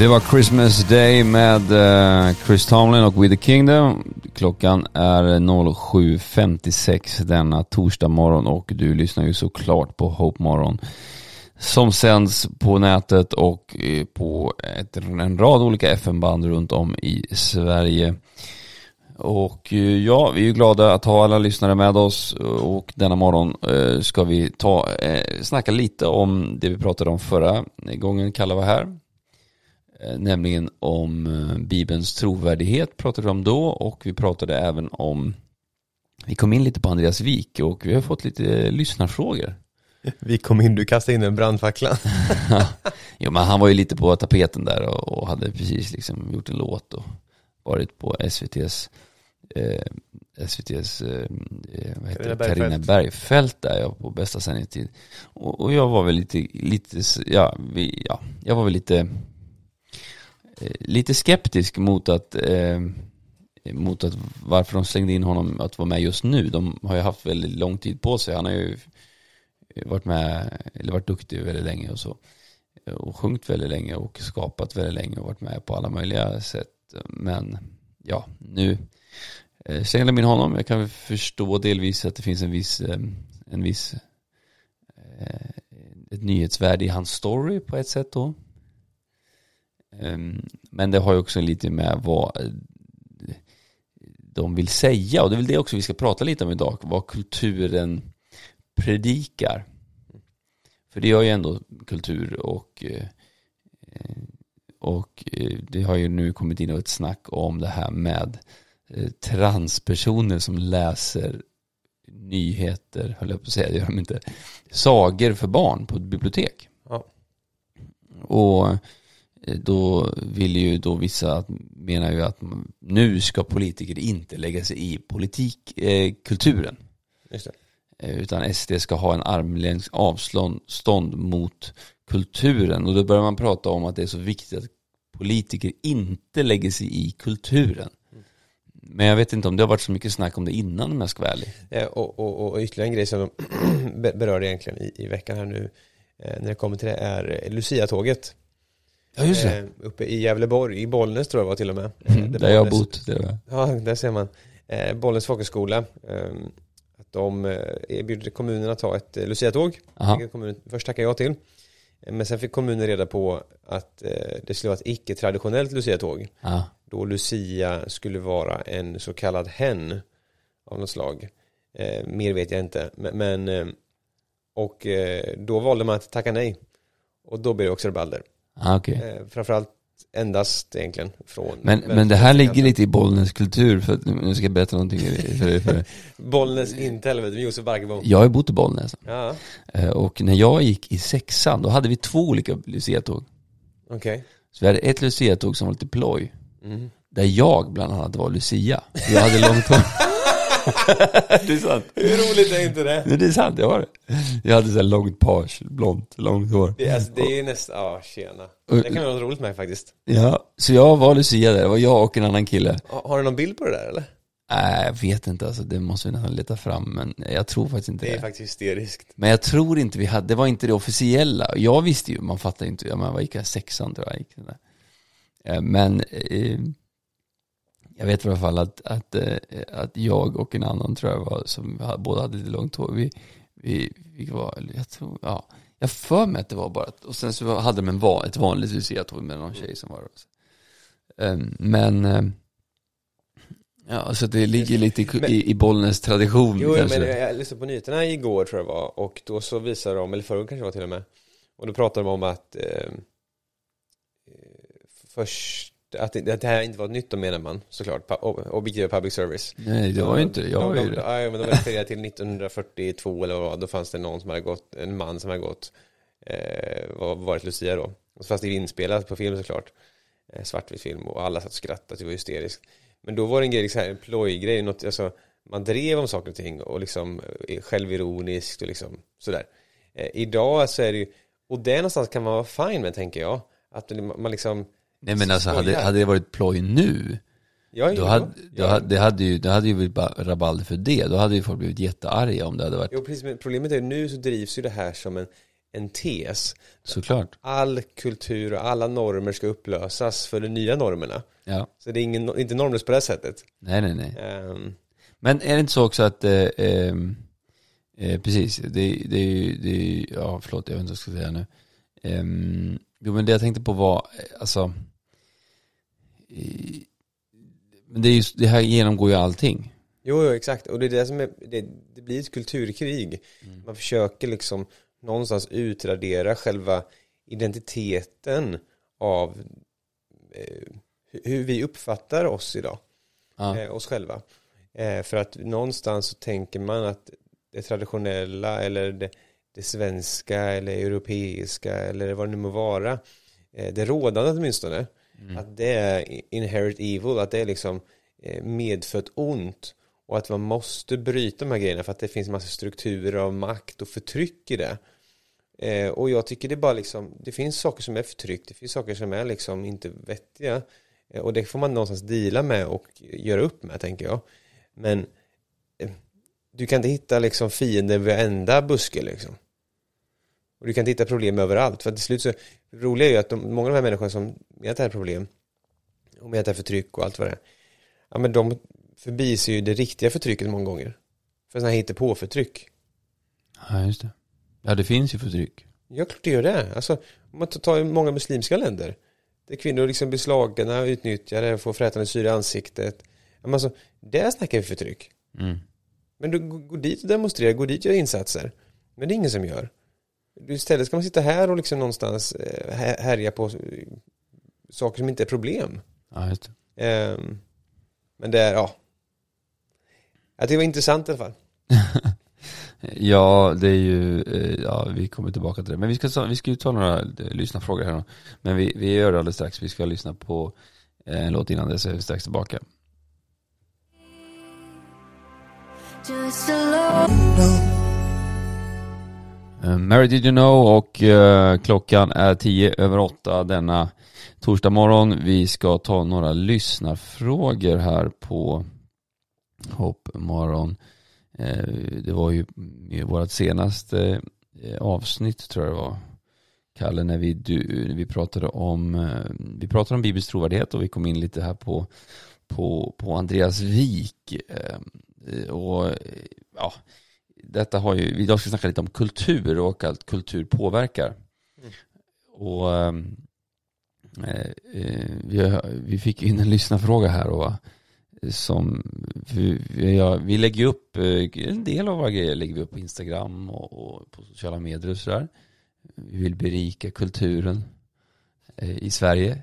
Det var Christmas Day med eh, Chris Tomlin och With the Kingdom. Klockan är 07.56 denna torsdag morgon och du lyssnar ju såklart på Hope Morgon. Som sänds på nätet och eh, på ett, en rad olika FM-band runt om i Sverige. Och eh, ja, vi är glada att ha alla lyssnare med oss och denna morgon ska vi ta, snacka lite om det vi pratade om förra gången Kalle var här. Eh, nämligen om eh, Bibelns trovärdighet pratade vi om då och vi pratade även om vi kom in lite på Andreas Wik och vi har fått lite lyssnarfrågor. Vi kom in, du kastade in en brandfackla. jo men han var ju lite på tapeten där och, hade precis liksom gjort en låt och varit på SVTs eh, SVTs eh, eh, Carina, Bergfeldt. Där jag på bästa sändningstid. Och, och jag var väl lite, lite ja, vi, ja, jag var väl lite Eh, Eh, lite skeptisk mot att, eh, mot att varför de slängde in honom att vara med just nu. De har ju haft väldigt lång tid på sig. Han har ju varit med, eller varit duktig väldigt länge och så. Eh, och sjungit väldigt länge och skapat väldigt länge och varit med på alla möjliga sätt. Men ja, nu eh, slängde de in honom. Jag kan förstå delvis att det finns en viss, eh, en viss eh, ett nyhetsvärde i hans story på ett sätt då. Ehm, men det har ju också lite med vad de vill säga och det är väl det också vi ska prata lite om idag, vad kulturen predikar. För det gör ju ändå kultur och, eh, och eh, det har ju nu kommit in ett snack om det här med eh, transpersoner som läser nyheter, höll jag på att säga, det gör de inte, sagor för barn på ett bibliotek. Ja. Och Eh, då vill ju då vissa, menar ju att nu ska politiker inte lägga sig i politikkulturen. Eh, eh, utan SD ska ha en armlängds avstånd mot kulturen. Och då börjar man prata om att det är så viktigt att politiker inte lägger sig i kulturen. Men jag vet inte om det har varit så mycket snack om det innan om jag ska vara ärlig. Ja, och, och, och ytterligare en grej som de berörde egentligen i, i veckan här nu när det kommer till det är Lucia-tåget. Ja, just det. Eh, uppe i Gävleborg, i Bollnäs tror jag var till och med. Mm, där jag har bott. Det ja, där ser man. Eh, Bollnäs folkhögskola. Eh, att de erbjuder kommunen att ta ett eh, Lucia-tåg. Kommunen först tackade jag till. Men sen fick kommunen reda på att det skulle vara ett icke-traditionellt Lucia-tåg. Då Lucia skulle vara en så kallad hen av något slag. Mer vet jag inte. Men och då valde man att tacka nej. Och då blev det också rabalder. Ah, okay. Eh, framförallt endast egentligen från Men, men det här ligger lite i Bollnäs kultur för att nu ska jag berätta någonting för, för Bollnäs inte heller, med Josef Barkebo Jag har ju bott i Bollnäs ja. Eh, och när jag gick i sexan då hade vi två olika luciatåg Okej okay. Så vi hade ett luciatåg som var lite ploj mm. Där jag bland annat var lucia Jag hade långt hår det är sant. Hur roligt är inte det? Det är sant, jag har det. Jag hade så långt page, blont, långt hår. Det, alltså, det är nästan, ja tjena. Det kan vara något roligt med faktiskt. Ja, så jag var Lucia där, det var jag och en annan kille. Har du någon bild på det där eller? Nej, jag vet inte alltså, det måste vi nästan leta fram, men jag tror faktiskt inte det. Det är faktiskt hysteriskt. Men jag tror inte vi hade, det var inte det officiella. Jag visste ju, man fattar inte, jag menar, vad gick jag, sexan tror jag gick. Där. Eh, men eh, jag vet i alla fall att, att, eh, att jag och en annan tror jag var, som båda hade lite långt hår, vi, vi, vi var, jag tror, ja, jag för mig att det var bara, och sen så hade de en, ett vanligt luciatåg med någon tjej som var um, Men, um, ja, så det ligger lite i, men, i, i Bollnäs tradition Jo, kanske. men jag lyssnade på nyheterna igår tror jag var, och då så visade de, eller förra kanske var till och med, och då pratade de om att eh, först att det, att det här inte var nytt då menar man såklart, objektiva public service. Nej det var ju inte, jag var ju det. Ja men de refererar till 1942 eller vad då fanns det någon som hade gått, en man som hade gått, eh, varit Lucia då. Fast det är inspelat på film såklart. Eh, svartvit film och alla satt och skrattade, det var hysteriskt. Men då var det en grej, liksom, en plojgrej, något, alltså man drev om saker och ting och liksom eh, självironiskt och liksom sådär. Eh, idag så är det ju, och det någonstans kan man vara fine med tänker jag. Att man liksom Nej men alltså hade, hade det varit ploj nu Ja, då hade, då hade, det hade ju, det hade ju blivit rabalder för det. Då hade ju folk blivit jättearga om det hade varit Jo precis, men problemet är att nu så drivs ju det här som en en tes. Såklart. All kultur och alla normer ska upplösas för de nya normerna. Ja. Så det är ingen, inte normlöst på det sättet. Nej, nej, nej. Um, Men är det inte så också att, eh, eh, eh precis, det, det, det, ja förlåt jag vet inte vad jag ska säga nu. Um, jo men det jag tänkte på var, alltså, men det, är just, det här genomgår ju allting. Jo, jo, exakt. Och det är det som är, det, det blir ett kulturkrig. Mm. Man försöker liksom någonstans utradera själva identiteten av eh, hur vi uppfattar oss idag. Ja. Eh, oss själva. Eh, för att någonstans så tänker man att det traditionella eller det, det svenska eller europeiska eller vad det nu må vara. Eh, det rådande åtminstone. Mm. Att det är inherit evil, att det är liksom eh, medfött ont. Och att man måste bryta de här grejerna för att det finns massa strukturer av makt och förtryck i det. Eh, och jag tycker det är bara liksom, det finns saker som är förtryck, det finns saker som är liksom inte vettiga. Eh, och det får man någonstans dela med och göra upp med, tänker jag. Men eh, du kan inte hitta liksom fiender vid varenda buske liksom. Och du kan inte hitta problem överallt. För till slut så, det roliga är ju att de, många av de här människorna som menar att det här är problem, och menar att det är förtryck och allt vad det är, ja men de förbiser ju det riktiga förtrycket många gånger. För sådana här hittepå-förtryck. Ja, just det. Ja, det finns ju förtryck. Ja, klart det gör det. Alltså, om man tar många muslimska länder, där kvinnor liksom blir slagna, utnyttjade, får frätande syre i ansiktet. Men alltså, där snackar vi förtryck. Mm. Men du går dit och demonstrerar, går dit och gör insatser. Men det är ingen som gör. Istället ska man sitta här och liksom någonstans eh, härja på saker som inte är problem. Ja, just det. Um, men det är, ja. Jag tycker det var intressant i alla fall. ja, det är ju, eh, ja vi kommer tillbaka till det. Men vi ska, vi ska ju ta några lyssnarfrågor här då. Men vi, vi gör det alldeles strax. Vi ska lyssna på eh, en låt innan det så är vi strax tillbaka. Just Uh, Eh, Mary Did You Know och uh, klockan är tio över åtta denna torsdag morgon. Vi ska ta några lyssnarfrågor här på Hopp morgon. Uh, det var ju vårt senaste avsnitt tror jag det var. Kalle, när vi, du, vi pratade om vi pratade om Bibels trovärdighet och vi kom in lite här på, på, på Andreas Wik. Och ja, detta har ju, idag ska vi snacka lite om kultur och att kultur påverkar. Mm. Och ehm, eh, eh, vi, vi fick in en lyssnarfråga här och som vi, vi, vi lägger upp eh, en del av våra grejer lägger vi upp på Instagram och, och på sociala medier och sådär. Vi vill berika kulturen eh, i Sverige.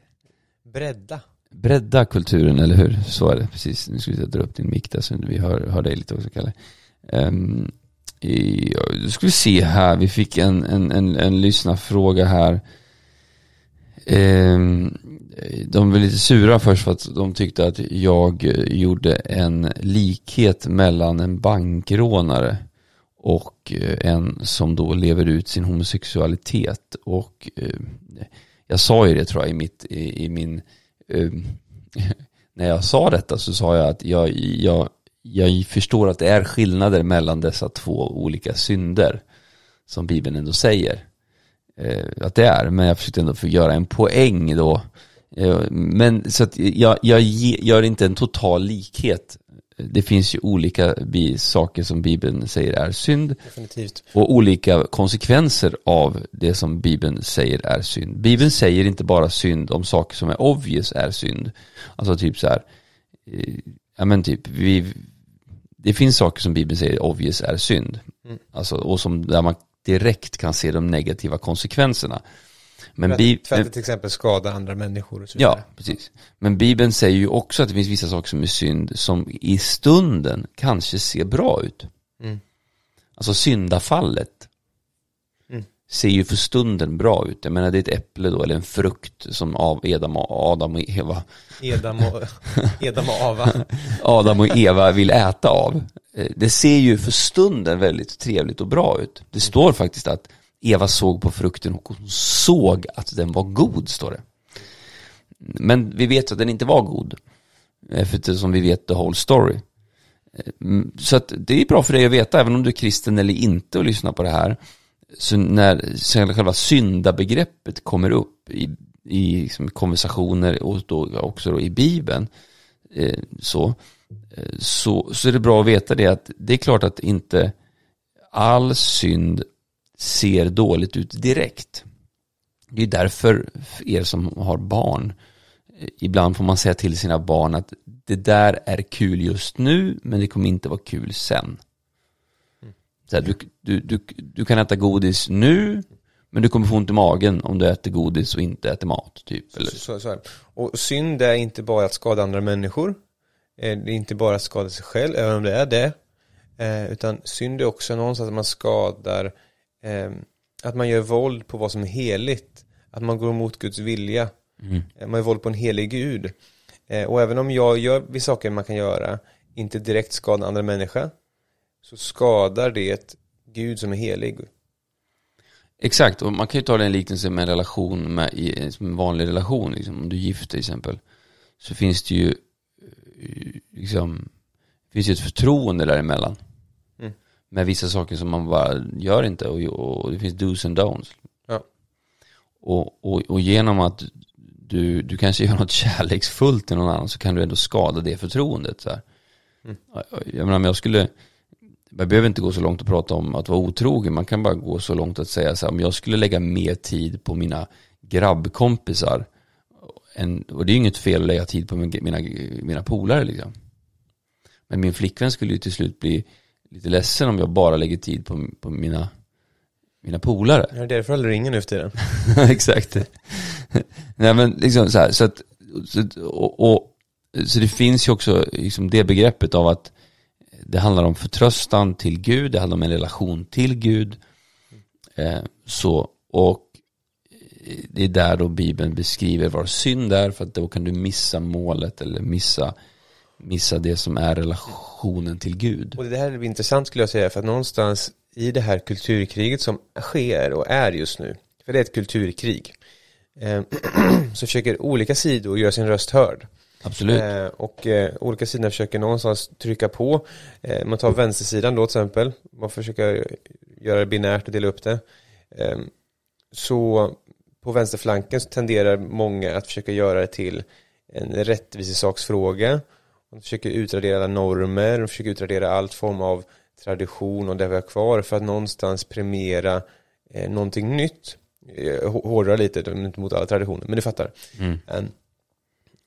Bredda. Bredda kulturen, eller hur? Så är det, precis. Nu ska vi dra upp din mick där så vi hör, hör dig lite också, Kalle. Um, jag skulle se här, vi fick en, en, en, en lyssnarfråga här. Ehm, de var lite sura först för att de tyckte att jag eh, gjorde en likhet mellan en bankrånare och eh, en som då lever ut sin homosexualitet. Och eh, jag sa ju det tror jag i, mitt, i, i min, när jag sa detta så sa jag att jag, jag jag förstår att det är skillnader mellan dessa två olika synder som Bibeln ändå säger eh, att det är. Men jag försökte ändå få göra en poäng då. Eh, men så att jag, jag gör inte en total likhet. Det finns ju olika saker som Bibeln säger är synd. Definitivt. Och olika konsekvenser av det som Bibeln säger är synd. Bibeln säger inte bara synd om saker som är obvious är synd. Alltså typ så här, eh, ja men typ, vi, det finns saker som Bibeln säger obvious är synd. Mm. Alltså, och som, där man direkt kan se de negativa konsekvenserna. Men att till exempel skada andra människor och så vidare. Ja, precis. Men Bibeln säger ju också att det finns vissa saker som är synd som i stunden kanske ser bra ut. Mm. Alltså syndafallet ser ju för stunden bra ut. Jag menar det är ett äpple då, eller en frukt som av Adam och, Adam och Eva. Edam och, Edam och Ava. Adam och Eva vill äta av. Eh, det ser ju för stunden väldigt trevligt och bra ut. Det står faktiskt att Eva såg på frukten och hon såg att den var god, står det. Men vi vet att den inte var god. Eftersom vi vet the whole story. Eh, så att det är bra för dig att veta, även om du är kristen eller inte och lyssnar på det här så när själva syndabegreppet kommer upp i, i liksom konversationer och då också då i Bibeln eh, så, eh, så, så är det bra att veta det att det är klart att inte all synd ser dåligt ut direkt. Det är därför er som har barn, eh, ibland får man säga till sina barn att det där är kul just nu, men det kommer inte vara kul sen. Så här, du, du, du, du kan äta godis nu, men du kommer få ont i magen om du äter godis och inte äter mat. Typ, eller? Så, så, och synd är inte bara att skada andra människor. Eh, det är inte bara att skada sig själv, även om det är det. Eh, utan synd är också någonstans att man skadar, eh, att man gör våld på vad som är heligt. Att man går emot Guds vilja. Mm. Man gör våld på en helig Gud. Och även om jag gör vissa saker man kan göra, inte direkt skada andra människor, så skadar det Gud som är helig. Exakt, och man kan ju ta den liknelse med en relation, med, som en vanlig relation, liksom. om du är gift till exempel, så finns det ju eh, liksom, finns ju ett förtroende däremellan. Mm. Med vissa saker som man bara gör inte och, och det finns dos and don'ts. Ja. Och, och, och genom att du, du kanske gör något kärleksfullt till någon annan så kan du ändå skada det förtroendet. Så. Mm. Jag menar om jag skulle man behöver inte gå så långt och prata om att vara otrogen. Man kan bara gå så långt att säga så här, om jag skulle lägga mer tid på mina grabbkompisar, en, och det är ju inget fel att lägga tid på mina, mina polare liksom. Men min flickvän skulle ju till slut bli lite ledsen om jag bara lägger tid på, på mina, mina polare. Ja, därför håller du ingen nu för tiden. Exakt. Nej men liksom så här, så att, så, och, och, så det finns ju också liksom det begreppet av att det handlar om förtröstan till Gud, det handlar om en relation till Gud. Eh, så, och eh, det är där då Bibeln beskriver vad synd är, för att då kan du missa målet eller missa, missa det som är relationen till Gud. Och det här är intressant skulle jag säga, för att någonstans i det här kulturkriget som sker och är just nu, för det är ett kulturkrig, eh, så försöker olika sidor göra sin röst hörd. Absolut. Eh, och eh, olika sidor försöker någonstans trycka på. Eh, man tar vänstersidan då till exempel. Man försöker göra det binärt och dela upp det. Eh, så på vänsterflanken så tenderar många att försöka göra det till en rättvisesaksfråga. De försöker utradera alla normer, de försöker utradera allt form av tradition och det vi har kvar för att någonstans premiera eh, någonting nytt. Eh, hårdra lite, inte mot alla traditioner, men du fattar. Mm.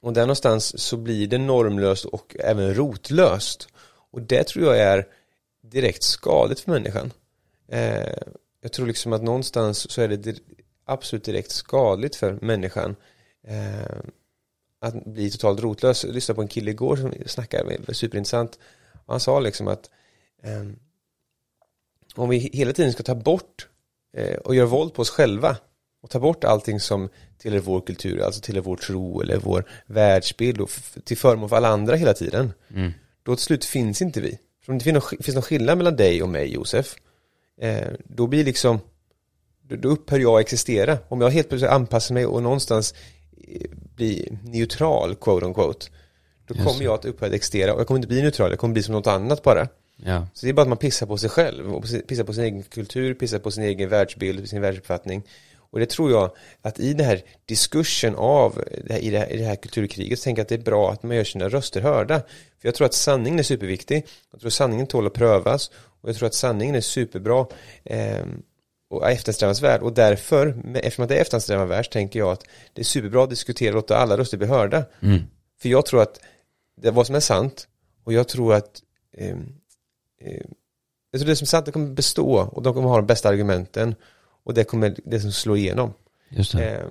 Och där någonstans så blir det normlöst och även rotlöst. Och det tror jag är direkt skadligt för människan. Eh, jag tror liksom att någonstans så är det absolut direkt skadligt för människan eh, att bli totalt rotlös. Jag lyssnade på en kille igår som snackade, var superintressant. Och han sa liksom att eh, om vi hela tiden ska ta bort eh, och göra våld på oss själva och ta bort allting som tillhör vår kultur, alltså tillhör vår tro eller vår världsbild och till förmån för alla andra hela tiden. Mm. Då till slut finns inte vi. För om det finns någon, skillnad mellan dig och mig, Josef, eh, då blir liksom, då, upphör jag existera. Om jag helt plötsligt anpassar mig och någonstans eh, blir neutral, quote on quote, då Just kommer jag att upphöra att existera och jag kommer inte bli neutral, jag kommer bli som något annat bara. Ja. Så det är bara att man pissar på sig själv, och pissar på sin egen kultur, pissar på sin egen världsbild, sin världsuppfattning. Och det tror jag att i den här diskursen av i, det här, i det här kulturkriget så tänker jag att det är bra att man gör sina röster hörda. För jag tror att sanningen är superviktig. Jag tror sanningen tål att prövas. Och jag tror att sanningen är superbra eh, och eftersträvansvärd. Och därför, eftersom att det är eftersträvansvärt, så tänker jag att det är superbra att diskutera och låta alla röster bli hörda. Mm. För jag tror att det är vad som är sant och jag tror att eh, eh, jag tror det som är sant det kommer bestå och de kommer ha de bästa argumenten och det kommer det som slår igenom. Just det. Eh,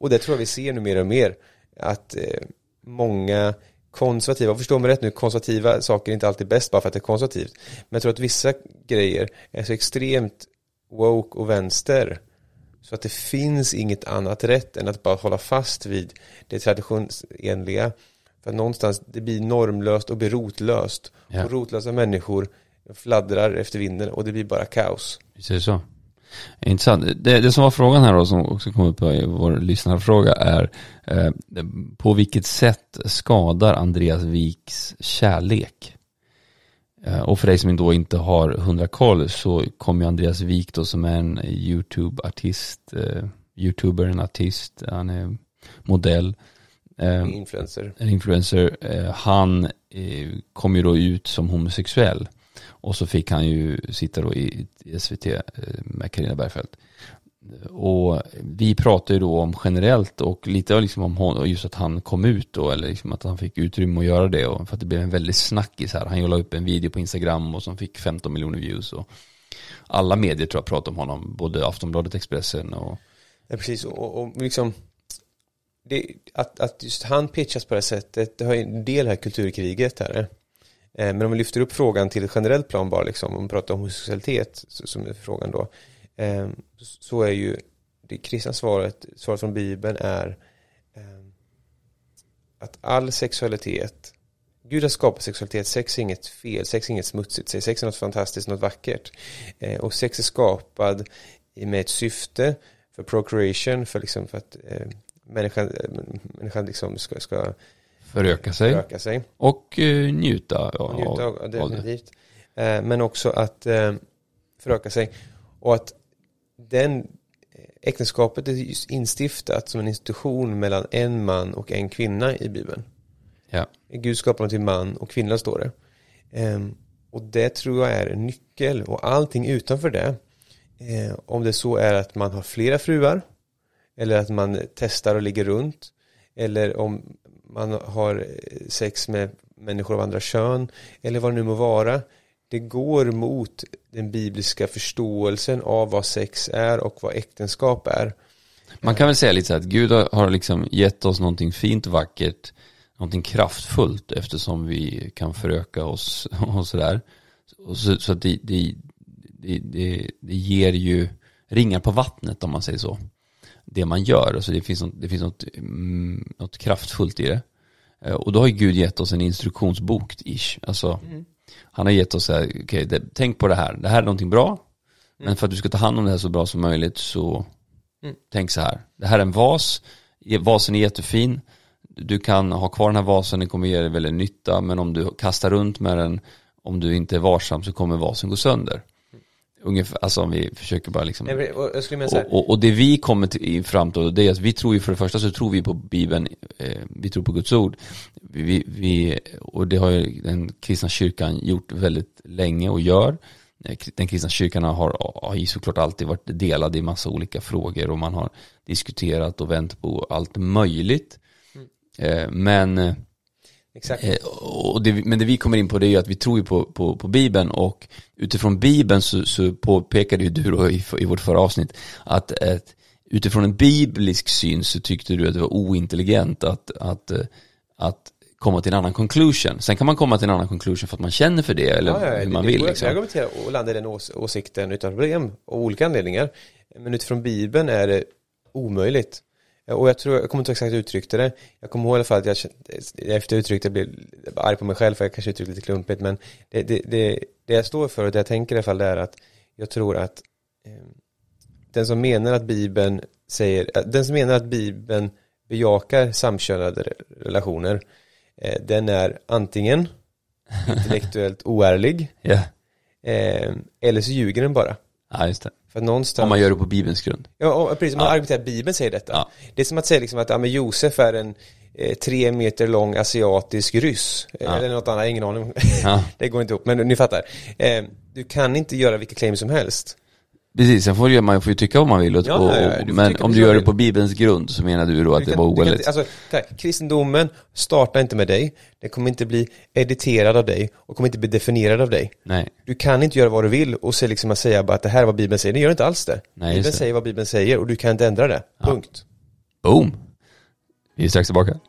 och det tror jag vi ser nu mer och mer. Att eh, många konservativa, förstå mig rätt nu, konservativa saker är inte alltid bäst bara för att det är konservativt. Men jag tror att vissa grejer är så extremt woke och vänster så att det finns inget annat rätt än att bara hålla fast vid det traditionsenliga. För att någonstans det blir normlöst och blir rotlöst. Ja. Och rotlösa människor fladdrar efter vinden och det blir bara kaos. Visst är det så. Intressant. Det, det som var frågan här då, som också kom upp i vår lyssnarfråga är eh, på vilket sätt skadar Andreas Viks kärlek? Eh, och för dig som då inte har hundra koll så kommer Andreas Wik då som är en YouTube-artist, uh, YouTuber, en artist, han är modell. Uh, influencer. En influencer. Uh, han kom ju då ut som homosexuell. Och så fick han ju sitta då i, SVT eh, med Carina Bergfeldt. Och vi pratade ju då om generellt och lite liksom om honom, just att han kom ut då, eller liksom att han fick utrymme att göra det. Och för att det blev en väldigt snackis här. Han la upp en video på Instagram och som fick 15 miljoner views. Och alla medier tror jag pratade om honom, både Aftonbladet, Expressen och... Ja, precis. Och, och liksom, det, att, att just han pitchas på det sättet, det har ju en del här kulturkriget här. Eh, men om vi lyfter upp frågan till ett generellt plan bara, liksom, om vi pratar om homosexualitet, som är frågan då. Eh, så är ju det kristna svaret, svaret från Bibeln är eh, att all sexualitet, Gud har skapat sexualitet, sex är inget fel, sex är inget smutsigt, sex är något fantastiskt, något vackert. Och sex är skapad med ett syfte för procreation, för, liksom för att människan, människan liksom ska, ska föröka sig, föröka sig. och uh, njuta, ja, njuta av, definitivt. Men också att föröka sig och att den eh, äktenskapet är just instiftat som en institution mellan en man och en kvinna i Bibeln. Ja. Gud skapar dem till man och kvinna står det. Um, och det tror jag är en nyckel och allting utanför det. Eh, om det så är att man har flera fruar eller att man testar och ligger runt eller om man har eh, sex med människor av andra kön eller vad det nu må vara det går mot den bibliska förståelsen av vad sex är och vad äktenskap är. Man kan väl säga lite så att Gud har liksom gett oss någonting fint och vackert, någonting kraftfullt eftersom vi kan föröka oss och sådär. Så, så att det, det, det, det, det ger ju ringar på vattnet om man säger så. Det man gör, alltså det finns något, det finns något, mm, något kraftfullt i det. Eh, och då har Gud gett oss en instruktionsbok, ish. Alltså, mm. Han har gett oss så här, okay, det, tänk på det här, det här är någonting bra. Mm. Men för att du ska ta hand om det här så bra som möjligt så mm. tänk så här. Det här är en vas, vasen är jättefin. Du kan ha kvar den här vasen, den kommer ge dig väldigt nytta. Men om du kastar runt med den, om du inte är varsam så kommer vasen gå sönder. Ungefär, alltså om vi försöker bara liksom och, och, och, det vi kommer till, fram till det är att vi tror ju för det första så tror vi på Bibeln eh, Vi tror på Guds ord. Vi, vi, Och det har ju den kristna kyrkan gjort väldigt länge och gör. Eh, Den kristna kyrkan har, har ju såklart alltid varit delad i massa olika frågor och man har diskuterat och vänt på allt möjligt. Mm. eh, Men Exakt. Eh, och det, men det vi kommer in på det är ju att vi tror ju på, på, på Bibeln och utifrån Bibeln så, så påpekade ju du då i, i vårt förra avsnitt att ett, utifrån en biblisk syn så tyckte du att det var ointelligent att, att, att komma till en annan conclusion. Sen kan man komma till en annan conclusion för att man känner för det eller ja, ja, hur man det, vill. Liksom. Jag argumenterar och landar i den ås åsikten utan problem av olika anledningar. Men utifrån Bibeln är det omöjligt. Och jag tror, jag kommer inte exakt uttryckte det. Jag kommer ihåg i alla fall att jag efter uttryckte jag blev arg på mig själv för jag kanske uttryckte lite klumpigt men det, det, det, det jag står för och det jag tänker i alla fall det är att jag tror att eh, den som menar att Bibeln säger, eh, den som menar att Bibeln bejakar samkönade relationer eh, den är antingen intellektuellt oärlig yeah. eh, eller så ljuger den bara. Ja, just det. För någonstans... Om man gör det på Bibelns grund. Ja, och precis. Man ja. argumenterar att Bibeln säger detta. Ja. Det är som att säga liksom att ja, men Josef är en eh, tre meter lång asiatisk ryss. Ja. Eller något annat, ingen aning. Det går inte ihop, men ni fattar. Eh, du kan inte göra vilka claim som helst. Precis, sen får man får ju tycka vad man vill. Och, ja, ja, ja, men om du gör det på Bibelns grund så menar du då att du det var oärligt? Alltså, kristendomen startar inte med dig. Den kommer inte bli editerad av dig och kommer inte bli definierad av dig. Nej. Du kan inte göra vad du vill och se liksom att säga bara att det här är vad Bibeln säger. Det gör inte alls det. Nej, Bibeln säger vad Bibeln säger och du kan inte ändra det. Punkt. Boom. Vi är strax tillbaka.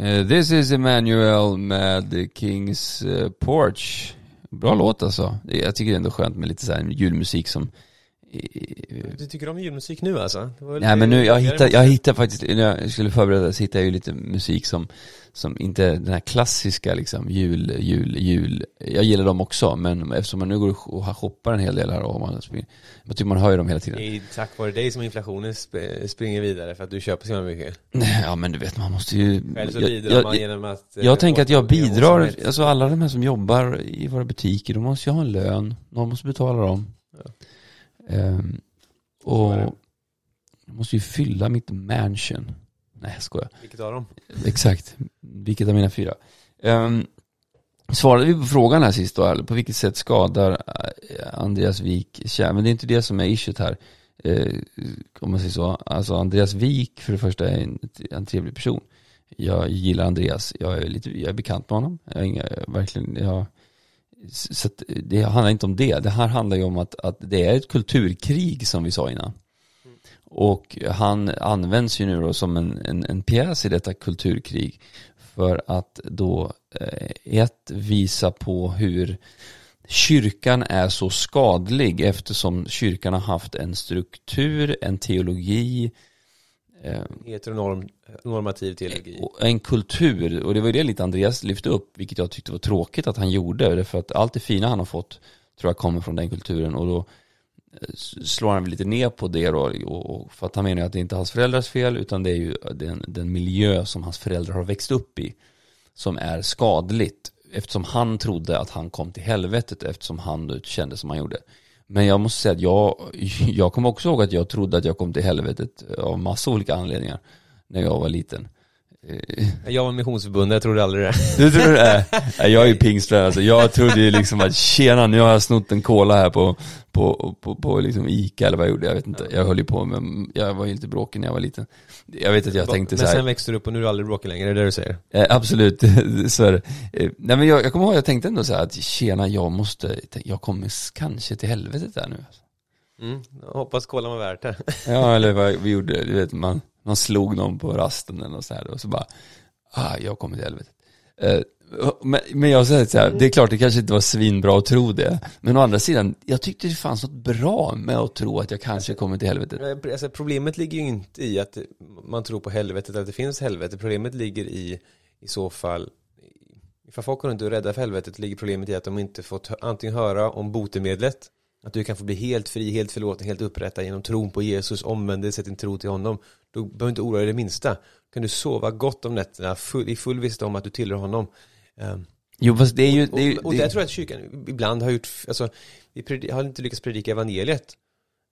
Uh, this is Emmanuel med Kings uh, Porch. Bra låt alltså. Jag tycker det är ändå skönt med lite så här julmusik som Du tycker om julmusik nu alltså? Nej men nu, jag hittar, jag hittar faktiskt, när jag skulle förbereda så hittade jag ju lite musik som som inte den här klassiska liksom jul, jul, jul. Jag gillar dem också, men eftersom man nu går och shoppar en hel del här och man springer, jag tycker man hör ju dem hela tiden. Det är tack vare dig som inflationen springer vidare för att du köper så mycket. Ja men du vet, man måste ju... Själv så bidrar jag, man genom att... Jag, jag tänker att jag bidrar, alltså alla de här som jobbar i våra butiker, de måste ju ha en lön, någon måste betala dem. Ja. Um, och jag måste ju fylla mitt mansion. Nej, jag skojar. Vilket av dem? Exakt. Vilket av mina fyra? Um, svarade vi på frågan här sist då, eller på vilket sätt skadar eh, Andreas Wik kärn? Men det är inte det som är issuet här. Eh, om man säger så. Alltså Andreas Wik för det första är en, en trevlig person. Jag gillar Andreas, jag är, lite, jag är bekant med honom. Jag inga, verkligen, jag, så det handlar inte om det. Det här handlar ju om att, att det är ett kulturkrig som vi sa innan. Och han används ju nu då som en, en, en pjäs i detta kulturkrig för att då eh, ett visa på hur kyrkan är så skadlig eftersom kyrkan har haft en struktur, en teologi eh, Heteronormativ teologi. En kultur, och det var ju det lite Andreas lyfte upp, vilket jag tyckte var tråkigt att han gjorde, för att allt det fina han har fått tror jag kommer från den kulturen och då slår han lite ner på det då, och, för att han menar att det inte är hans föräldrars fel utan det är ju den, den miljö som hans föräldrar har växt upp i som är skadligt eftersom han trodde att han kom till helvetet eftersom han kände som han gjorde. Men jag måste säga att jag, jag kommer också ihåg att jag trodde att jag kom till helvetet av massa olika anledningar när jag var liten. Jag var missionsförbundet, jag trodde aldrig det. Du tror det? Jag är ju pingstvän alltså. Jag trodde ju liksom att tjena, nu har jag snott en cola här på, på, på, på liksom Ica eller vad jag gjorde, jag vet inte. Jag höll ju på med, jag var ju lite bråkig när jag var liten. Jag vet att jag tänkte så här. Men sen växte du upp och nu är du aldrig bråkig längre, är det det du säger? Eh, absolut, så är det. Eh, nej men jag, jag kommer ihåg, jag tänkte ändå så här att tjena, jag måste, jag kommer kanske till helvetet där nu. Alltså. Mm, hoppas kolan var värt det. ja, eller vad vi gjorde, du vet man man slog någon på rasten eller så här och så bara, ah, jag kommer till helvetet. Eh, men, men jag säger så här, det är klart det kanske inte var svinbra att tro det. Men å andra sidan, jag tyckte det fanns något bra med att tro att jag kanske kommer till helvetet. Alltså, problemet ligger ju inte i att man tror på helvetet, att det finns helvete. Problemet ligger i, i så fall, ifall folk går inte är rädda för helvetet, ligger problemet i att de inte fått antingen höra om botemedlet, att du kan få bli helt fri, helt förlåten, helt upprättad genom tron på Jesus, omvändelse, din tro till honom. Då behöver du inte oroa dig det minsta. kan du sova gott om nätterna full, i full visshet om att du tillhör honom. Um, jo, fast det är ju... Det är ju och, och, och där tror jag att kyrkan ibland har gjort, alltså, vi har inte lyckats predika evangeliet.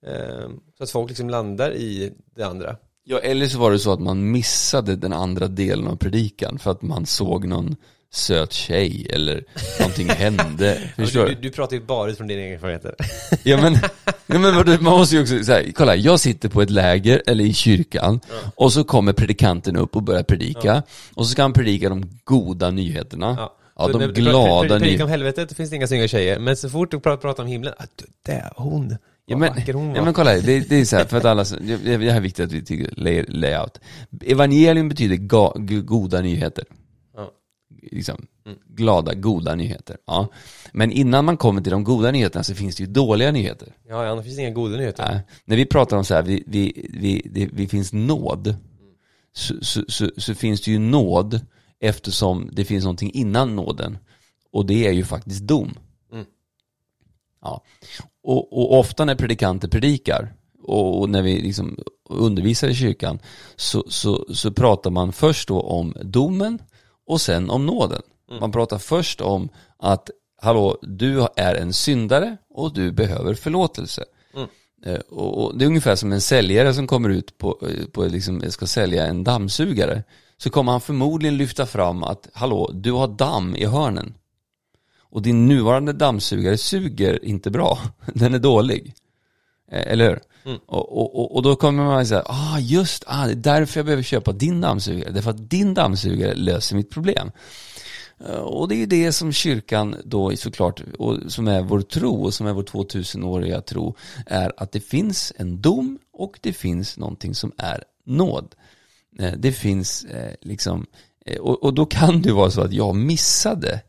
Um, så att folk liksom landar i det andra. Ja, eller så var det så att man missade den andra delen av predikan för att man såg någon söt tjej eller någonting hände. Förstår du, du, du pratar ju bara utifrån dina erfarenheter. ja men, ja, men man måste ju också säga, kolla jag sitter på ett läger eller i kyrkan ja. och så kommer predikanten upp och börjar predika ja. och så ska han predika de goda nyheterna. Ja. Ja, de glada nyheterna. Om helvetet, det finns inga snygga tjejer. Men så fort du pratar om himlen, ah, där hon. Ja men, hon ja men kolla, det, det är så här, för att alla, det, det här är viktigt att vi tycker layout. Evangelium betyder ga, goda nyheter liksom, glada, goda nyheter. Ja. Men innan man kommer till de goda nyheterna så finns det ju dåliga nyheter. Ja, finns det inga goda nyheter. Ja. När vi pratar om så här, vi, vi, vi, det, vi finns nåd, så, så, så, så, finns det ju nåd eftersom det finns någonting innan nåden. Och det är ju faktiskt dom. Mm. Ja. Och, och ofta när predikanter predikar, och när vi liksom undervisar i kyrkan så, så, så pratar man först då om domen och sen om nåden. Mm. Man pratar först om att, hallå, du är en syndare och du behöver förlåtelse. Mm. Eh, och, det är ungefär som en säljare som kommer ut på, eh, på liksom, ska sälja en dammsugare. Så kommer han förmodligen lyfta fram att, hallå, du har damm i hörnen. Och din nuvarande dammsugare suger inte bra. Den är dålig. Eh, eller hur? Mm. Och, och, och då kommer man säga, ah just, ah, det är därför jag behöver köpa din dammsugare. Därför att din dammsugare löser mitt problem. Eh, och det är ju det som kyrkan då såklart, och som är vår tro och som är vår 2000-åriga tro, är att det finns en dom och det finns någonting som är nåd. Eh, det finns eh, liksom, och, och då kan det vara så att jag missade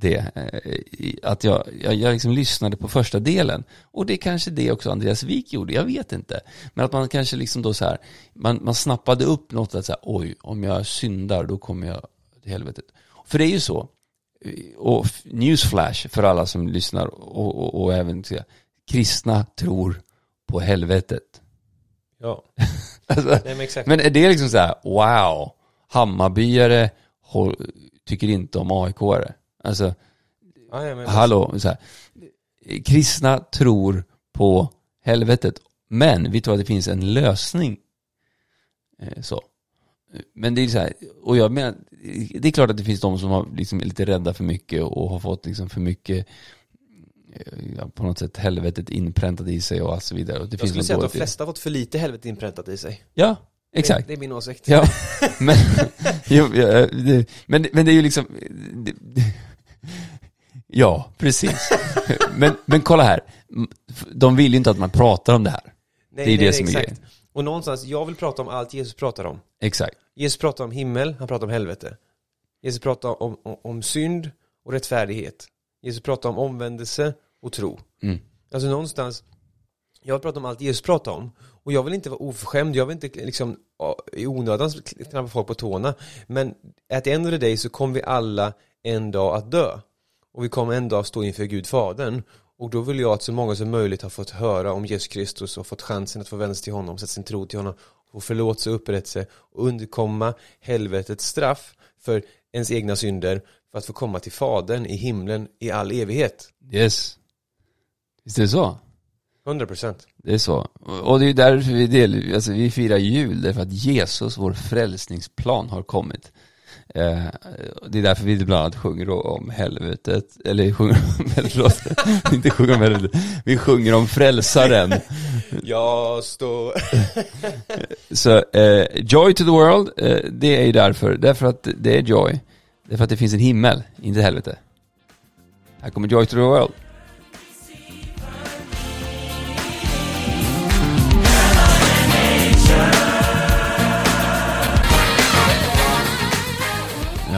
det. Eh, att jag, jag, jag liksom lyssnade på första delen. Och det är kanske det också Andreas Wik gjorde, jag vet inte. Men att man kanske liksom då så här, man, man snappade upp något att säga, oj, om jag syndar då kommer jag till helvetet. För det är ju så, och newsflash för alla som lyssnar och, och, och även säga, kristna tror på helvetet. Ja. alltså, Nej, men, exakt. men är det liksom så här, wow, Hammarbyare tycker inte om AIK-are. Alltså, ah, ja, hallå, så här. Kristna tror på helvetet, men vi tror att det finns en lösning. Eh, så. Men det är så här, och jag menar, det är klart att det finns de som har liksom är lite rädda för mycket och har fått liksom för mycket ja, på något sätt helvetet inpräntat i sig och så vidare. Och det jag finns skulle säga att de flesta har fått för lite helvetet inpräntat i sig. Ja, exakt. Det, det är min åsikt. Ja, men, jo, ja, det, men, men det är ju liksom, det, ja, precis. men, men kolla här, de vill ju inte att man pratar om det här. Nej, det är nej, det som exakt. är grejen. Och någonstans, jag vill prata om allt Jesus pratar om. Exakt. Jesus pratar om himmel, han pratar om helvete. Jesus pratar om, om, om synd och rättfärdighet. Jesus pratar om omvändelse och tro. Mm. Alltså någonstans, jag vill prata om allt Jesus pratar om. Och jag vill inte vara oförskämd, jag vill inte liksom i onödan knappa folk på tårna. Men at the end of the day så kommer vi alla en dag att dö. Och vi kommer en dag stå inför Gud Fadern. Och då vill jag att så många som möjligt har fått höra om Jesus Kristus och fått chansen att få vända sig till honom, sätta sin tro till honom, få förlåtelse och upprättelse och undkomma helvetets straff för ens egna synder för att få komma till Fadern i himlen i all evighet. Yes. Visst är det så? 100% Det är så. Och det är därför vi, del, alltså vi firar jul, därför att Jesus, vår frälsningsplan, har kommit. Eh, det är därför vi bland annat sjunger om helvetet, eller sjunger om, förlåt, inte sjunger om helvetet, vi sjunger om frälsaren. Jag står... så, eh, Joy to the world, eh, det är ju därför, därför att det är joy. Därför att det finns en himmel, inte helvete. Här kommer Joy to the world.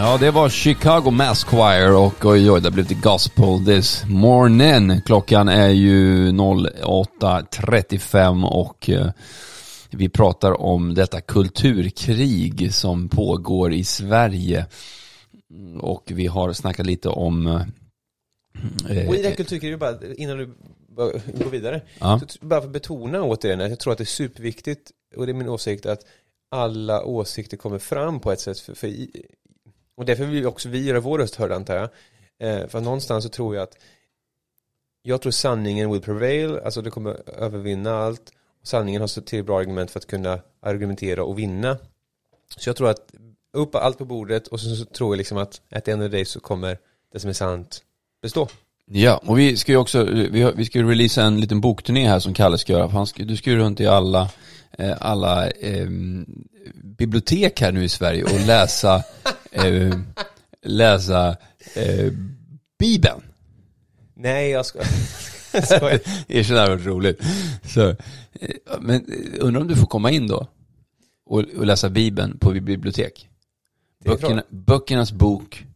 Ja, det var Chicago Mass Choir och oj, oj, det blev till Gospel this morning. Klockan är ju 08.35 och eh, vi pratar om detta kulturkrig som pågår i Sverige. Och vi har snackat lite om... Eh, och i det här kulturkriget, bara innan du går vidare, ja. bara för att betona återigen, jag tror att det är superviktigt, och det är min åsikt, att alla åsikter kommer fram på ett sätt, för, för och därför vill också vi göra vår röst hörd antar jag. Eh, för någonstans så tror jag att jag tror sanningen will prevail, alltså det kommer övervinna allt. Och sanningen har så till bra argument för att kunna argumentera och vinna. Så jag tror att upp allt på bordet och så, så tror jag liksom att at the end of the day så kommer det som är sant bestå. Ja, och vi ska ju också, vi, har, vi ska releasa en liten bokturné här som Kalle ska göra. Han ska, du ska ju runt i alla, eh, alla eh, bibliotek här nu i Sverige och läsa, eh, läsa eh, Bibeln. Nej, jag ska... Erkänn det här var roligt. Så, eh, men undrar om du får komma in då och, och läsa Bibeln på bibliotek? Böckerna, böckernas bok.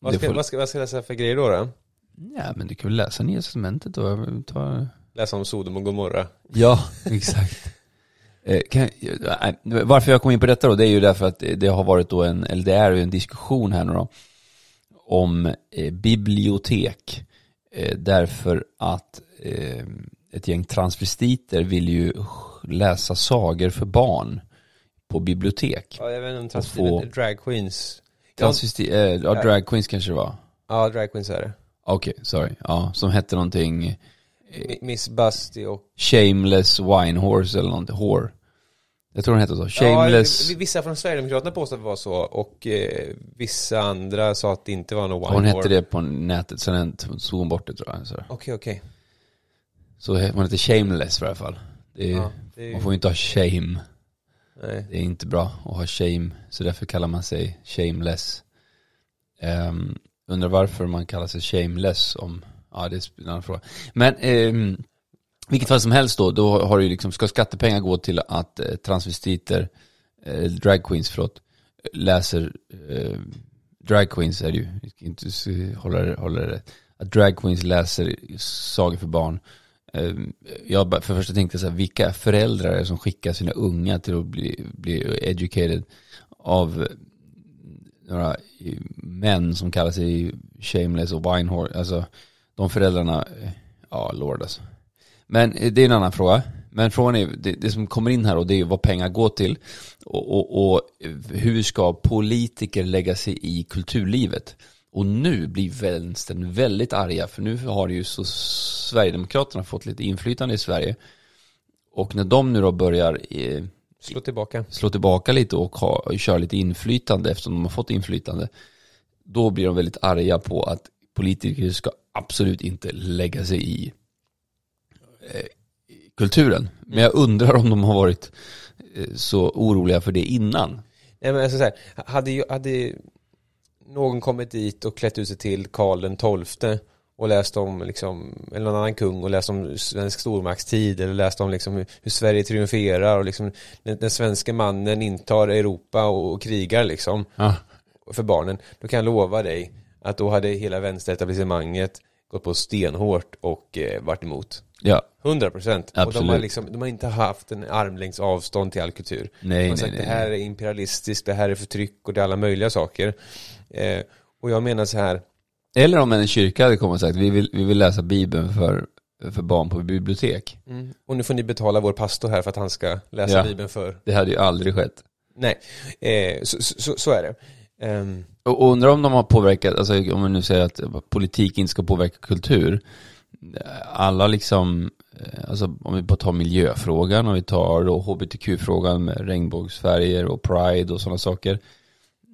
Vad ska, får... vad, ska, vad ska jag läsa för grejer då? då? Ja, men du kan väl läsa Nya Testamentet då? Ta... Läsa om Sodom och Gomorra. Ja, exakt. Eh, kan, varför jag kom in på detta då, det är ju därför att det har varit då en, eller det är ju en diskussion här nu då, om eh, bibliotek. Eh, därför att eh, ett gäng transvestiter vill ju läsa sagor för barn på bibliotek. Ja, jag vet inte om transvestiter, drag queens. Transvesti, eh, ja, drag queens kanske det var. Ja, drag queens är det. Okej, okay, sorry. Ja, som hette någonting Miss Busty och Shameless Wine Horse eller någonting, Whore. Jag tror den hette så, Shameless ja, Vissa från Sverigedemokraterna påstod att det var så och eh, vissa andra sa att det inte var någon Wine Hon hette det på nätet, sen tog hon bort det tror jag. Okej, okej. Okay, okay. Så hon heter Shameless i alla fall. Är, ja, är... Man får ju inte ha shame. Nej. Det är inte bra att ha shame, så därför kallar man sig shameless. Um, Undrar varför man kallar sig shameless om Ja, det är en annan fråga. Men eh, vilket fall som helst då, då har du liksom, ska skattepengar gå till att eh, transvestiter, eh, drag queens förlåt, läser eh, drag queens är det ju, ska inte hålla, hålla det Att drag queens läser sagor för barn. Eh, jag för första tänkte så här, vilka föräldrar är det som skickar sina unga till att bli, bli educated av några eh, män som kallar sig shameless och winehorse. Alltså de föräldrarna, ja lord alltså. Men det är en annan fråga. Men frågan är, det, det, som kommer in här och det är vad pengar går till. Och, och, och, hur ska politiker lägga sig i kulturlivet? Och nu blir vänstern väldigt arga, för nu har ju så Sverigedemokraterna fått lite inflytande i Sverige. Och när de nu då börjar eh, slå tillbaka, slå tillbaka lite och, ha, och köra lite inflytande eftersom de har fått inflytande, då blir de väldigt arga på att politiker ska absolut inte lägga sig i eh, kulturen. Men jag undrar om de har varit eh, så oroliga för det innan. Nej men alltså så här, hade, hade någon kommit dit och klätt ut sig till Karl den tolfte och läst om, liksom, eller någon annan kung och läst om svensk stormaktstid eller läst om liksom hur Sverige triumferar och liksom den, den svenska mannen intar Europa och, och krigar liksom ja. för barnen. Då kan jag lova dig att då hade hela vänsteretablissemanget gått på stenhårt och eh, varit emot. Ja. 100 procent. Och de har, liksom, de har inte haft en armlängds avstånd till all kultur. Nej, de har sagt nej, det här är imperialistiskt, det här är förtryck och det är alla möjliga saker. Eh, och jag menar så här. Eller om en kyrka hade kommit och sagt, vi vill, vi vill läsa Bibeln för, för barn på bibliotek. Mm. Och nu får ni betala vår pastor här för att han ska läsa ja. Bibeln för. Det hade ju aldrig skett. Nej, eh, så, så, så, är det. Um... Och undrar om de har påverkat, alltså om man nu säger att politik inte ska påverka kultur. Alla liksom, eh, alltså om vi bara tar miljöfrågan, och vi tar då hbtq-frågan med regnbågsfärger och pride och sådana saker.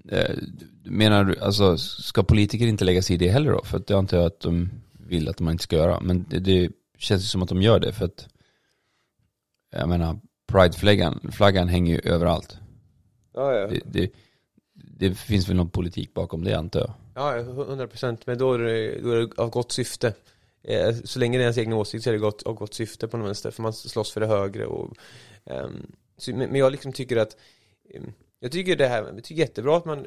Eh, menar du, alltså ska politiker inte lägga sig i det heller då? För att det antar jag att de vill att man inte ska göra. Men det, det känns ju som att de gör det för att jag menar, prideflaggan flaggan hänger ju överallt. Ja, ja. Det, det, det, finns väl någon politik bakom det antar jag. Ja, 100 procent. Men då är, det, då är det av gott syfte. Eh, så länge det är ens egen åsikt så är det gott, av gott syfte på något vänster. För man slåss för det högre. Och, um, så, men jag liksom tycker att ehm, jag tycker det här, jag tycker jättebra att man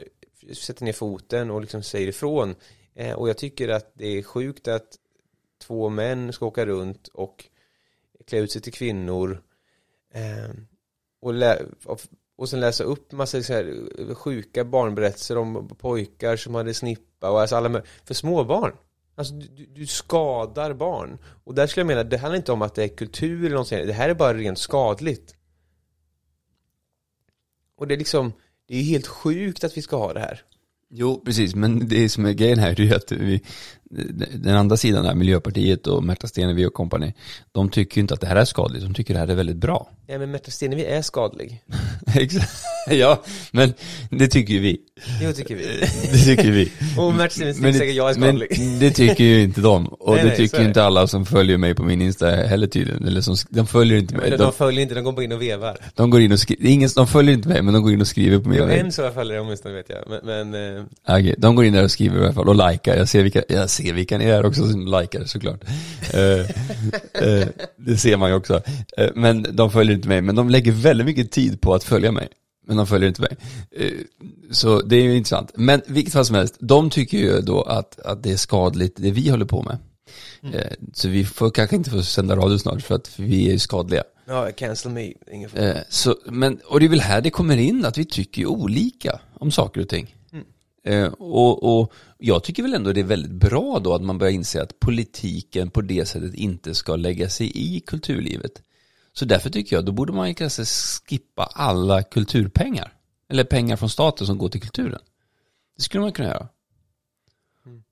sätter ner foten och liksom säger ifrån. Eh, och jag tycker att det är sjukt att två män ska åka runt och klä ut sig till kvinnor ehm, och, lä- och, och sen läsa upp massa så här, eh, sjuka barnberättelser om pojkar som hade snippa och alltså alla för småbarn. Alltså du, du, skadar barn. Och där skulle jag mena, det handlar inte om att det är kultur eller någonting, det här är bara rent skadligt. Och det är liksom, det är ju helt sjukt att vi ska ha det här. Jo, precis, men det som är grejen här är ju att vi, den andra sidan där, Miljöpartiet och Märta Stenevi och kompani, de tycker ju inte att det här är skadligt, de tycker det här är väldigt bra. Ja, men Märta Stenevi är skadlig. Ja, men det tycker ju vi. Jo, tycker vi. det tycker vi. och Märta Stenevi tycker säkert jag är skadlig. Men det tycker ju inte de. Och nej, det nej, tycker ju inte alla som följer mig på min Insta heller tydligen. Eller som, de följer inte mig. Ja, de, de, följer inte, de går bara in och vevar. De går in och skriver, ingen, de följer inte mig, men de går in och skriver på min Jo, en så jag följer åtminstone vet jag. Men, men eh... okay, de går in där och skriver i alla fall och likar. Jag ser vilka, jag ser vilka ni är också som likar såklart. uh, uh, det ser man ju också. Uh, men de följer inte mig, men de lägger väldigt mycket tid på att följa mig. Men de följer inte mig. Så det är ju intressant. Men vilket fall som helst, de tycker ju då att, att det är skadligt det vi håller på med. Mm. Så vi får kanske inte få sända radio snart för att vi är ju skadliga. Ja, cancel me, ingen så, men, Och det är väl här det kommer in att vi tycker olika om saker och ting. Mm. Och, och jag tycker väl ändå det är väldigt bra då att man börjar inse att politiken på det sättet inte ska lägga sig i kulturlivet. Så därför tycker jag, då borde man kanske skippa alla kulturpengar. Eller pengar från staten som går till kulturen. Det skulle man kunna göra. Mm.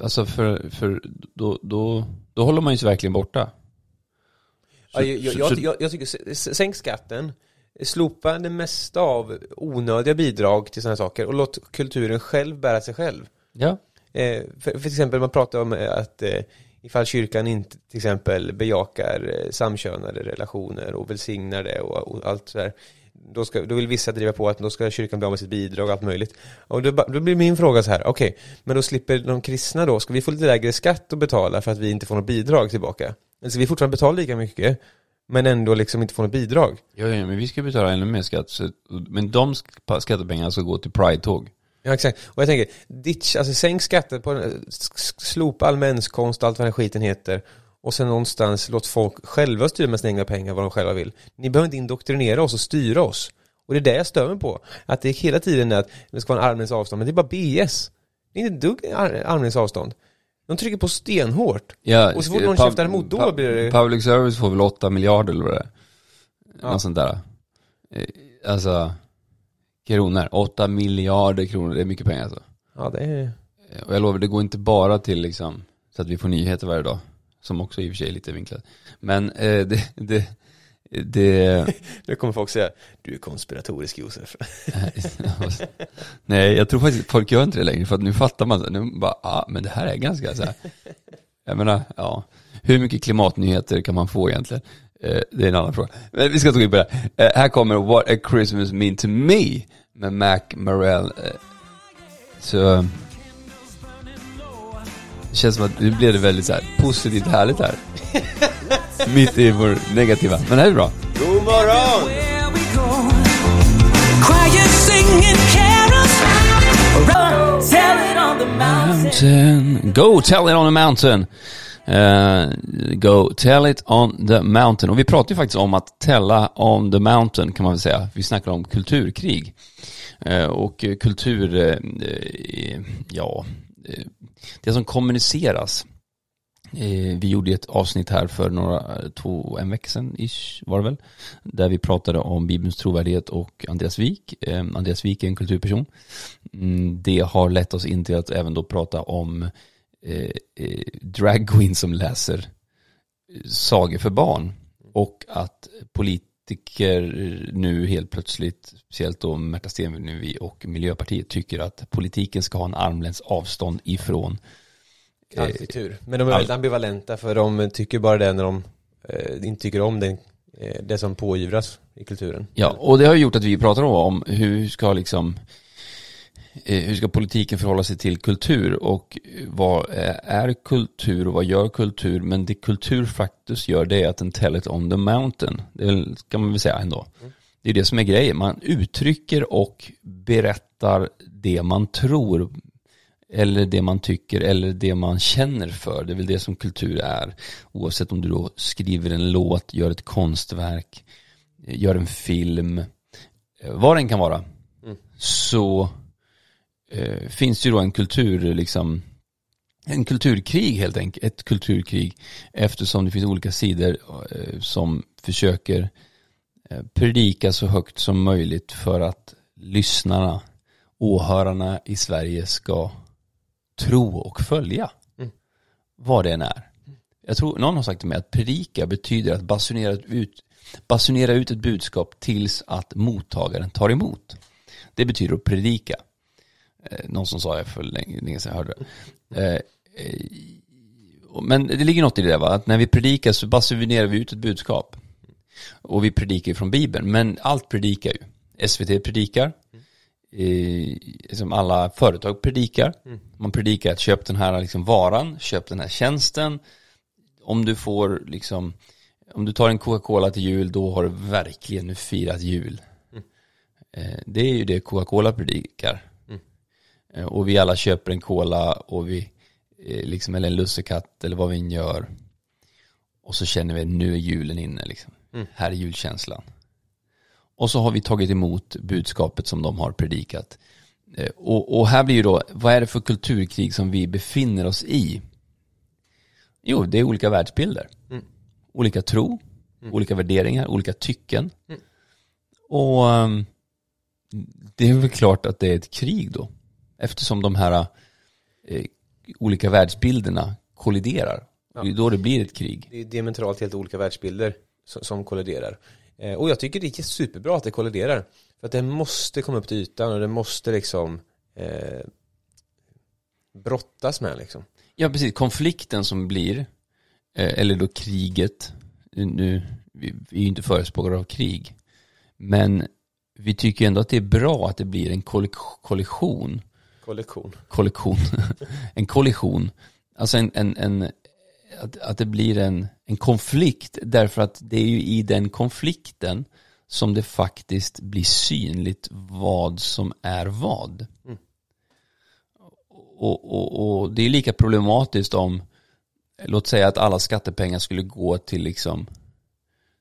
Alltså för, för då, då, då håller man ju sig verkligen borta. Så, ja, jag, jag, jag, jag tycker, sänk skatten, slopa det mesta av onödiga bidrag till sådana saker och låt kulturen själv bära sig själv. Ja. Eh, för, för exempel, man pratar om att eh, ifall kyrkan inte till exempel bejakar eh, samkönade relationer och välsignar det och, och allt sådär. Då, ska, då vill vissa driva på att då ska kyrkan bli av med sitt bidrag och allt möjligt. Och då, då blir min fråga så här, okej, okay, men då slipper de kristna då, ska vi få lite lägre skatt att betala för att vi inte får något bidrag tillbaka? Eller ska vi fortfarande betala lika mycket, men ändå liksom inte få något bidrag? Ja, ja men vi ska betala ännu mer skatt, så, men de skattepengarna ska gå till Pride-tåg. Ja exakt, och jag tänker, ditch, alltså sänk skatter på, slopa all menskonst och allt vad den skiten heter och sen någonstans låt folk själva styra med sina egna pengar vad de själva vill. Ni behöver inte indoktrinera oss och styra oss. Och det är det jag stör mig på. Att det hela tiden är att det ska vara en armlängds avstånd, men det är bara BS. Det är inte ett dugg armlängds avstånd. De trycker på stenhårt. Ja, och så fort någon käftar emot då blir det... Public service får väl 8 miljarder eller vad det är. Ja. Något sånt där. Eh, alltså, kronor. 8 miljarder kronor, det är mycket pengar alltså. Ja, det är... Eh, och jag lovar, det går inte bara till liksom, så att vi får nyheter varje dag. Som också i och för sig är lite vinklat. Men eh, det, det, det... Nu kommer folk säga, du är konspiratorisk Josef. Nej, jag tror faktiskt folk gör inte det längre för att nu fattar man, nu bara, ah, men det här är ganska så här. Jag menar, ja, hur mycket klimatnyheter kan man få egentligen? Eh, det är en annan fråga. Men vi ska ta in på det. Eh, här kommer What a Christmas Mean to Me med Mac Morell. Eh, så det känns som att nu blev det väldigt så här positivt härligt här. Mitt i vår negativa. Men det här är bra. God morgon! Mountain. Go tell it on the mountain. Uh, go tell it on the mountain. Och vi pratar ju faktiskt om att tella on the mountain kan man väl säga. Vi snackar om kulturkrig. Uh, och kultur, uh, ja, Eh, det som kommuniceras. Eh, vi gjorde ett avsnitt här för några, två, en vecka sedan ish, var det väl. Där vi pratade om Bibelns trovärdighet och Andreas Wik. Eh, Andreas Wik är en kulturperson. Mm, det har lett oss in till att även då prata om dragqueen drag queen som läser sagor för barn. Och att polit politiker nu helt plötsligt, speciellt då Märta Stenevi och Miljöpartiet, tycker att politiken ska ha en armlängds avstånd ifrån eh, All kultur. Men de är väldigt ambivalenta för de tycker bara det när de eh, inte tycker om den, eh, det som pågivras i kulturen. Ja, och det har gjort att vi pratar om hur ska liksom hur ska politiken förhålla sig till kultur och vad är kultur och vad gör kultur? Men det kultur faktiskt gör det är att den tell it on the mountain. Det kan man väl säga ändå. Det är det som är grejen. Man uttrycker och berättar det man tror eller det man tycker eller det man känner för. Det är väl det som kultur är. Oavsett om du då skriver en låt, gör ett konstverk, gör en film, eh, vad den kan vara. Mm. Så eh, finns ju då en kultur, liksom, en kulturkrig helt enkelt, ett kulturkrig eftersom det finns olika sidor eh, som försöker eh, predika så högt som möjligt för att lyssnarna, åhörarna i Sverige ska tro och följa mm. vad det än är. Jag tror någon har sagt till mig att predika betyder att basunera ut, basunera ut ett budskap tills att mottagaren tar emot. Det betyder att predika. Eh, någon som sa det för länge, länge sedan jag hörde det. Eh, men det ligger något i det va, att när vi predikar så basunerar vi ut ett budskap. Och vi predikar från Bibeln, men allt predikar ju. SVT predikar, eh, som alla företag predikar. Man predikar att köp den här liksom varan, köp den här tjänsten. Om du får liksom, om du tar en Coca-Cola till jul, då har du verkligen firat jul. Eh, det är ju det Coca-Cola predikar. Eh, och vi alla köper en cola och vi, eh, liksom, eller en lussekatt eller vad vi än gör. Och så känner vi nu är julen inne liksom. Mm. Här är julkänslan. Och så har vi tagit emot budskapet som de har predikat. Eh, och, och, här blir ju då, vad är det för kulturkrig som vi befinner oss i? Jo, det är olika världsbilder. Mm. Olika tro, mm. olika värderingar, olika tycken. Mm. Och um, det är väl klart att det är ett krig då. Eftersom de här eh, olika världsbilderna kolliderar. Ja. Det är då det blir ett krig. Det är diametralt helt olika världsbilder som, som kolliderar. Eh, och jag tycker det är superbra att det kolliderar. För att det måste komma upp till ytan och det måste liksom eh, brottas med liksom. Ja, precis. Konflikten som blir, eh, eller då kriget, nu, vi, vi är ju inte förespråkare av krig, men vi tycker ändå att det är bra att det blir en kollision Kollektion. Kollektion. en kollision. Alltså en, en, en att, att det blir en, en konflikt därför att det är ju i den konflikten som det faktiskt blir synligt vad som är vad. Mm. och, och, och det är lika problematiskt om, låt säga att alla skattepengar skulle gå till liksom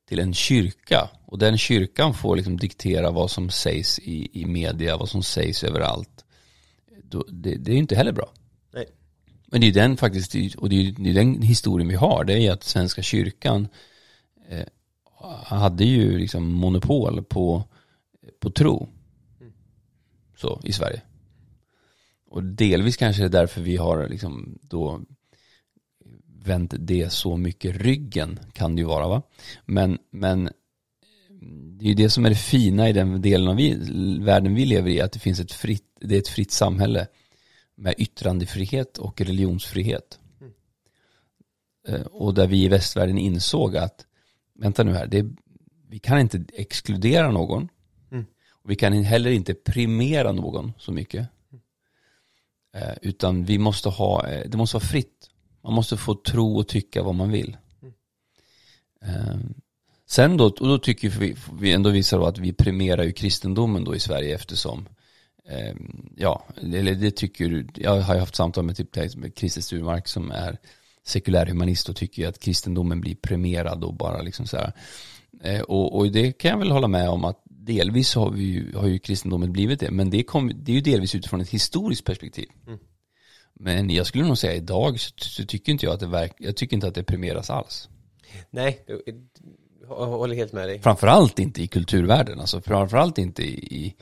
till en kyrka och den kyrkan får liksom diktera vad som sägs i, i media, vad som sägs överallt. Då, det, det är inte heller bra. Nej. Men det är den faktiskt, och det är, det är den historien vi har, det är att Svenska kyrkan eh, hade ju liksom monopol på, på tro. Mm. Så, i Sverige. Och delvis kanske det är därför vi har liksom då vänt det så mycket ryggen kan det ju vara va. Men, men det är ju det som är det fina i den delen av vi, världen vi lever i, att det finns ett fritt, det är ett fritt samhälle med yttrandefrihet och religionsfrihet. Mm. Eh, och där vi i västvärlden insåg att, vänta nu här, det, vi kan inte exkludera någon. Mm. Och vi kan heller inte primera någon så mycket. Mm. Utan vi måste ha, eh, det måste vara fritt. Man måste få tro och tycka vad man vill. Mm. Sen då, och då tycker vi, vi ändå visar då att vi primerar ju kristendomen då i Sverige eftersom ja, eller det tycker jag har ju haft samtal med typ med Christer Sturmark som är sekulär humanist och tycker att kristendomen blir premierad och bara liksom så här. Eh, och, och, det kan jag väl hålla med om att delvis har, vi ju, har ju kristendomen blivit det, men det, kom, det är ju delvis utifrån ett historiskt perspektiv. Mm. Men jag skulle nog säga idag så, så, tycker inte jag att det verk, jag tycker inte att det premieras alls. Nej, håller helt med dig. Framförallt inte i kulturvärlden, alltså framförallt inte i,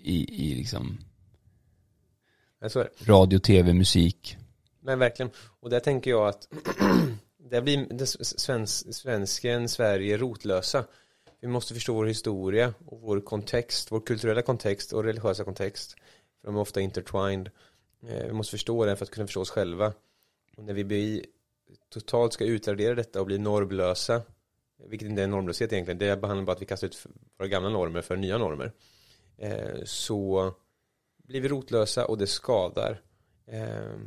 i, i liksom radio, tv, musik. Men verkligen, och där tänker jag att det blir det svensk, svensken, Sverige rotlösa. Vi måste förstå vår historia och vår kontext, vår kulturella kontext och religiösa kontext. För de är ofta intertwined. Eh, vi måste förstå det för att kunna förstå oss själva. Och när vi blir, totalt ska utradera detta och bli normlösa, vilket inte är normlöshet egentligen, det handlar bara att vi kastar ut våra gamla normer för nya normer. Eh, så blir vi rotlösa och det skadar. Eh,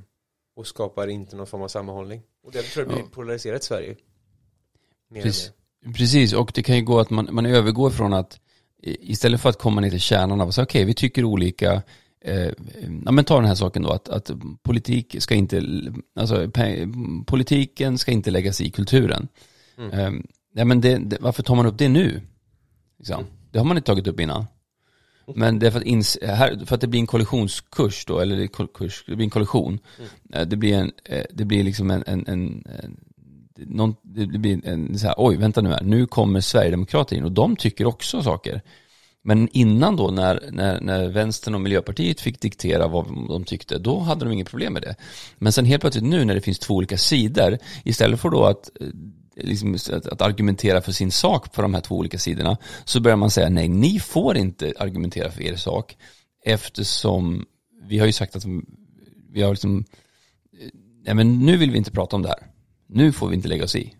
och skapar inte någon form av sammanhållning. Och det tror jag blir ja. polariserat Sverige. Precis. Precis, och det kan ju gå att man, man övergår från att istället för att komma ner till kärnan av att säga okej, okay, vi tycker olika, eh, ja men ta den här saken då, att, att politik ska inte, alltså politiken ska inte läggas i kulturen. Mm. Eh, ja men det, det, varför tar man upp det nu? Liksom? Det har man inte tagit upp innan. Men det är för att, ins, här, för att det blir en kollisionskurs då, eller kurs, det blir en kollision. Mm. Det blir en, eh, det blir liksom en, en, en, en någon, det blir en så här, oj vänta nu här, nu kommer Sverigedemokrater in och de tycker också saker. Men innan då när, när, när vänstern och miljöpartiet fick diktera vad de tyckte, då hade de inget problem med det. Men sen helt plötsligt nu när det finns två olika sidor, istället för då att eh, liksom, att, att, argumentera för sin sak på de här två olika sidorna så börjar man säga nej, ni får inte argumentera för er sak eftersom vi har ju sagt att vi har liksom, eh, nej men nu vill vi inte prata om det här. Nu får vi inte lägga oss i.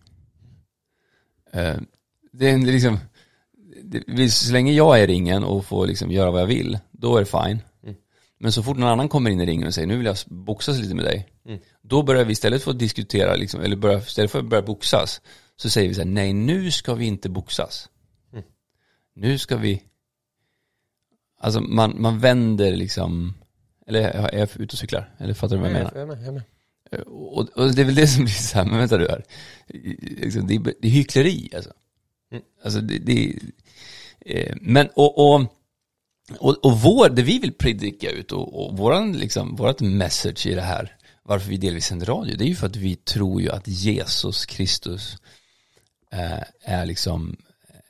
Eh, det är liksom, så länge jag är i ringen och får liksom göra vad jag vill, då är det fine. Men så fort någon annan kommer in i ringen och säger nu vill jag boxas lite med dig, mm. Då börjar vi istället för att diskutera, liksom, eller börja, istället för att börja boxas, så säger vi så här, nej nu ska vi inte boxas. Mm. Nu ska vi, alltså man, man vänder liksom, eller är jag ute och cyklar? Eller fattar du vad jag menar? Jag är med, jag är med. Eh, och, och, det är väl det som blir så här, men vänta du här, liksom, det, är, det är hyckleri alltså. Mm. Alltså det, det är, eh, men och, och och, och vår, det vi vill predika ut och, och våran, liksom, vårat message i det här varför vi delvis sänder radio, det är ju för att vi tror ju att Jesus Kristus eh, är liksom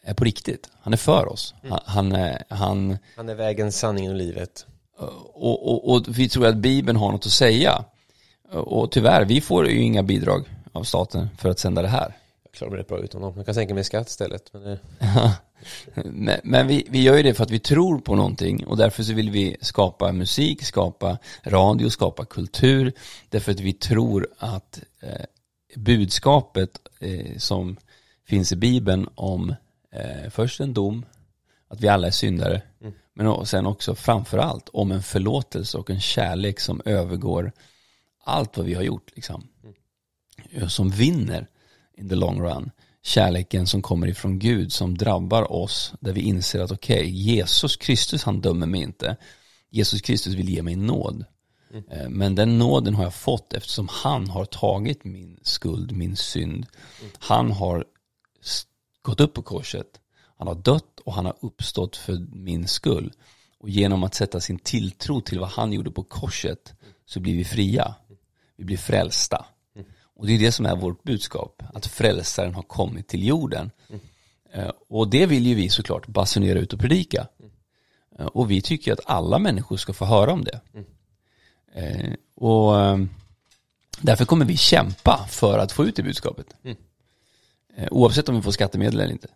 är på riktigt. Han är för oss. Mm. Han, han, är, han, han är vägen, sanningen och livet. Och, och, och, vi tror att Bibeln har något att säga. Och tyvärr, vi får ju inga bidrag av staten för att sända det här. Klarar mig rätt bra utan dem. Jag kan sänka min skatt istället. Men, men, men vi, vi gör ju det för att vi tror på någonting och därför så vill vi skapa musik, skapa radio, skapa kultur. Därför att vi tror att eh, budskapet eh, som finns i Bibeln om eh, först en dom, att vi alla är syndare, mm. men sen också framförallt om en förlåtelse och en kärlek som övergår allt vad vi har gjort liksom. Mm. Som vinner in the long run kärleken som kommer ifrån Gud som drabbar oss där vi inser att okej, okay, Jesus Kristus han dömer mig inte. Jesus Kristus vill ge mig nåd. Mm. Men den nåden har jag fått eftersom han har tagit min skuld, min synd. Mm. Han har gått upp på korset, han har dött och han har uppstått för min skull. Och genom att sätta sin tilltro till vad han gjorde på korset så blir vi fria. Vi blir frälsta. Och det är det som är vårt budskap, att frälsaren har kommit till jorden. Mm. Och det vill ju vi såklart basunera ut och predika. Mm. Och vi tycker att alla människor ska få höra om det. Mm. Och därför kommer vi kämpa för att få ut det budskapet. Mm. Oavsett om vi får skattemedel eller inte.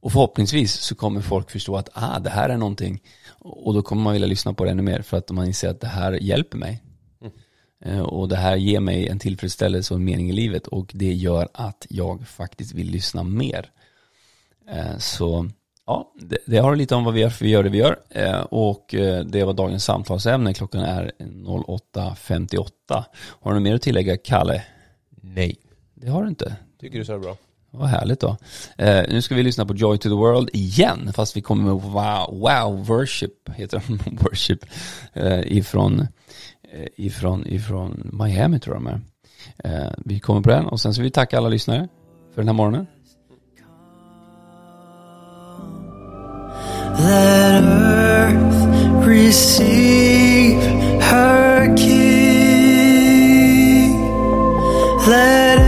Och förhoppningsvis så kommer folk förstå att ah, det här är någonting och då kommer man vilja lyssna på det ännu mer för att man inser att det här hjälper mig. Eh, och det här ger mig en tillfredsställelse och en mening i livet och det gör att jag faktiskt vill lyssna mer. Eh, så ja, det, det har lite om vad vi gör, för vi gör det vi gör. Eh, och det var dagens samtalsämne. Klockan är 08.58. Har du något mer att tillägga, Kalle? Nej. Det har du inte. Tycker du så är bra. Vad härligt då. Eh, nu ska vi lyssna på Joy to the World igen, fast vi kommer med Wow, wow Worship, heter den, Worship, eh, ifrån Eh, Eh, ifrån, ifrån Miami tror jag de är. Eh, vi kommer på den och sen så vill vi tacka alla lyssnare för den här morgonen. Let earth receive her king. Let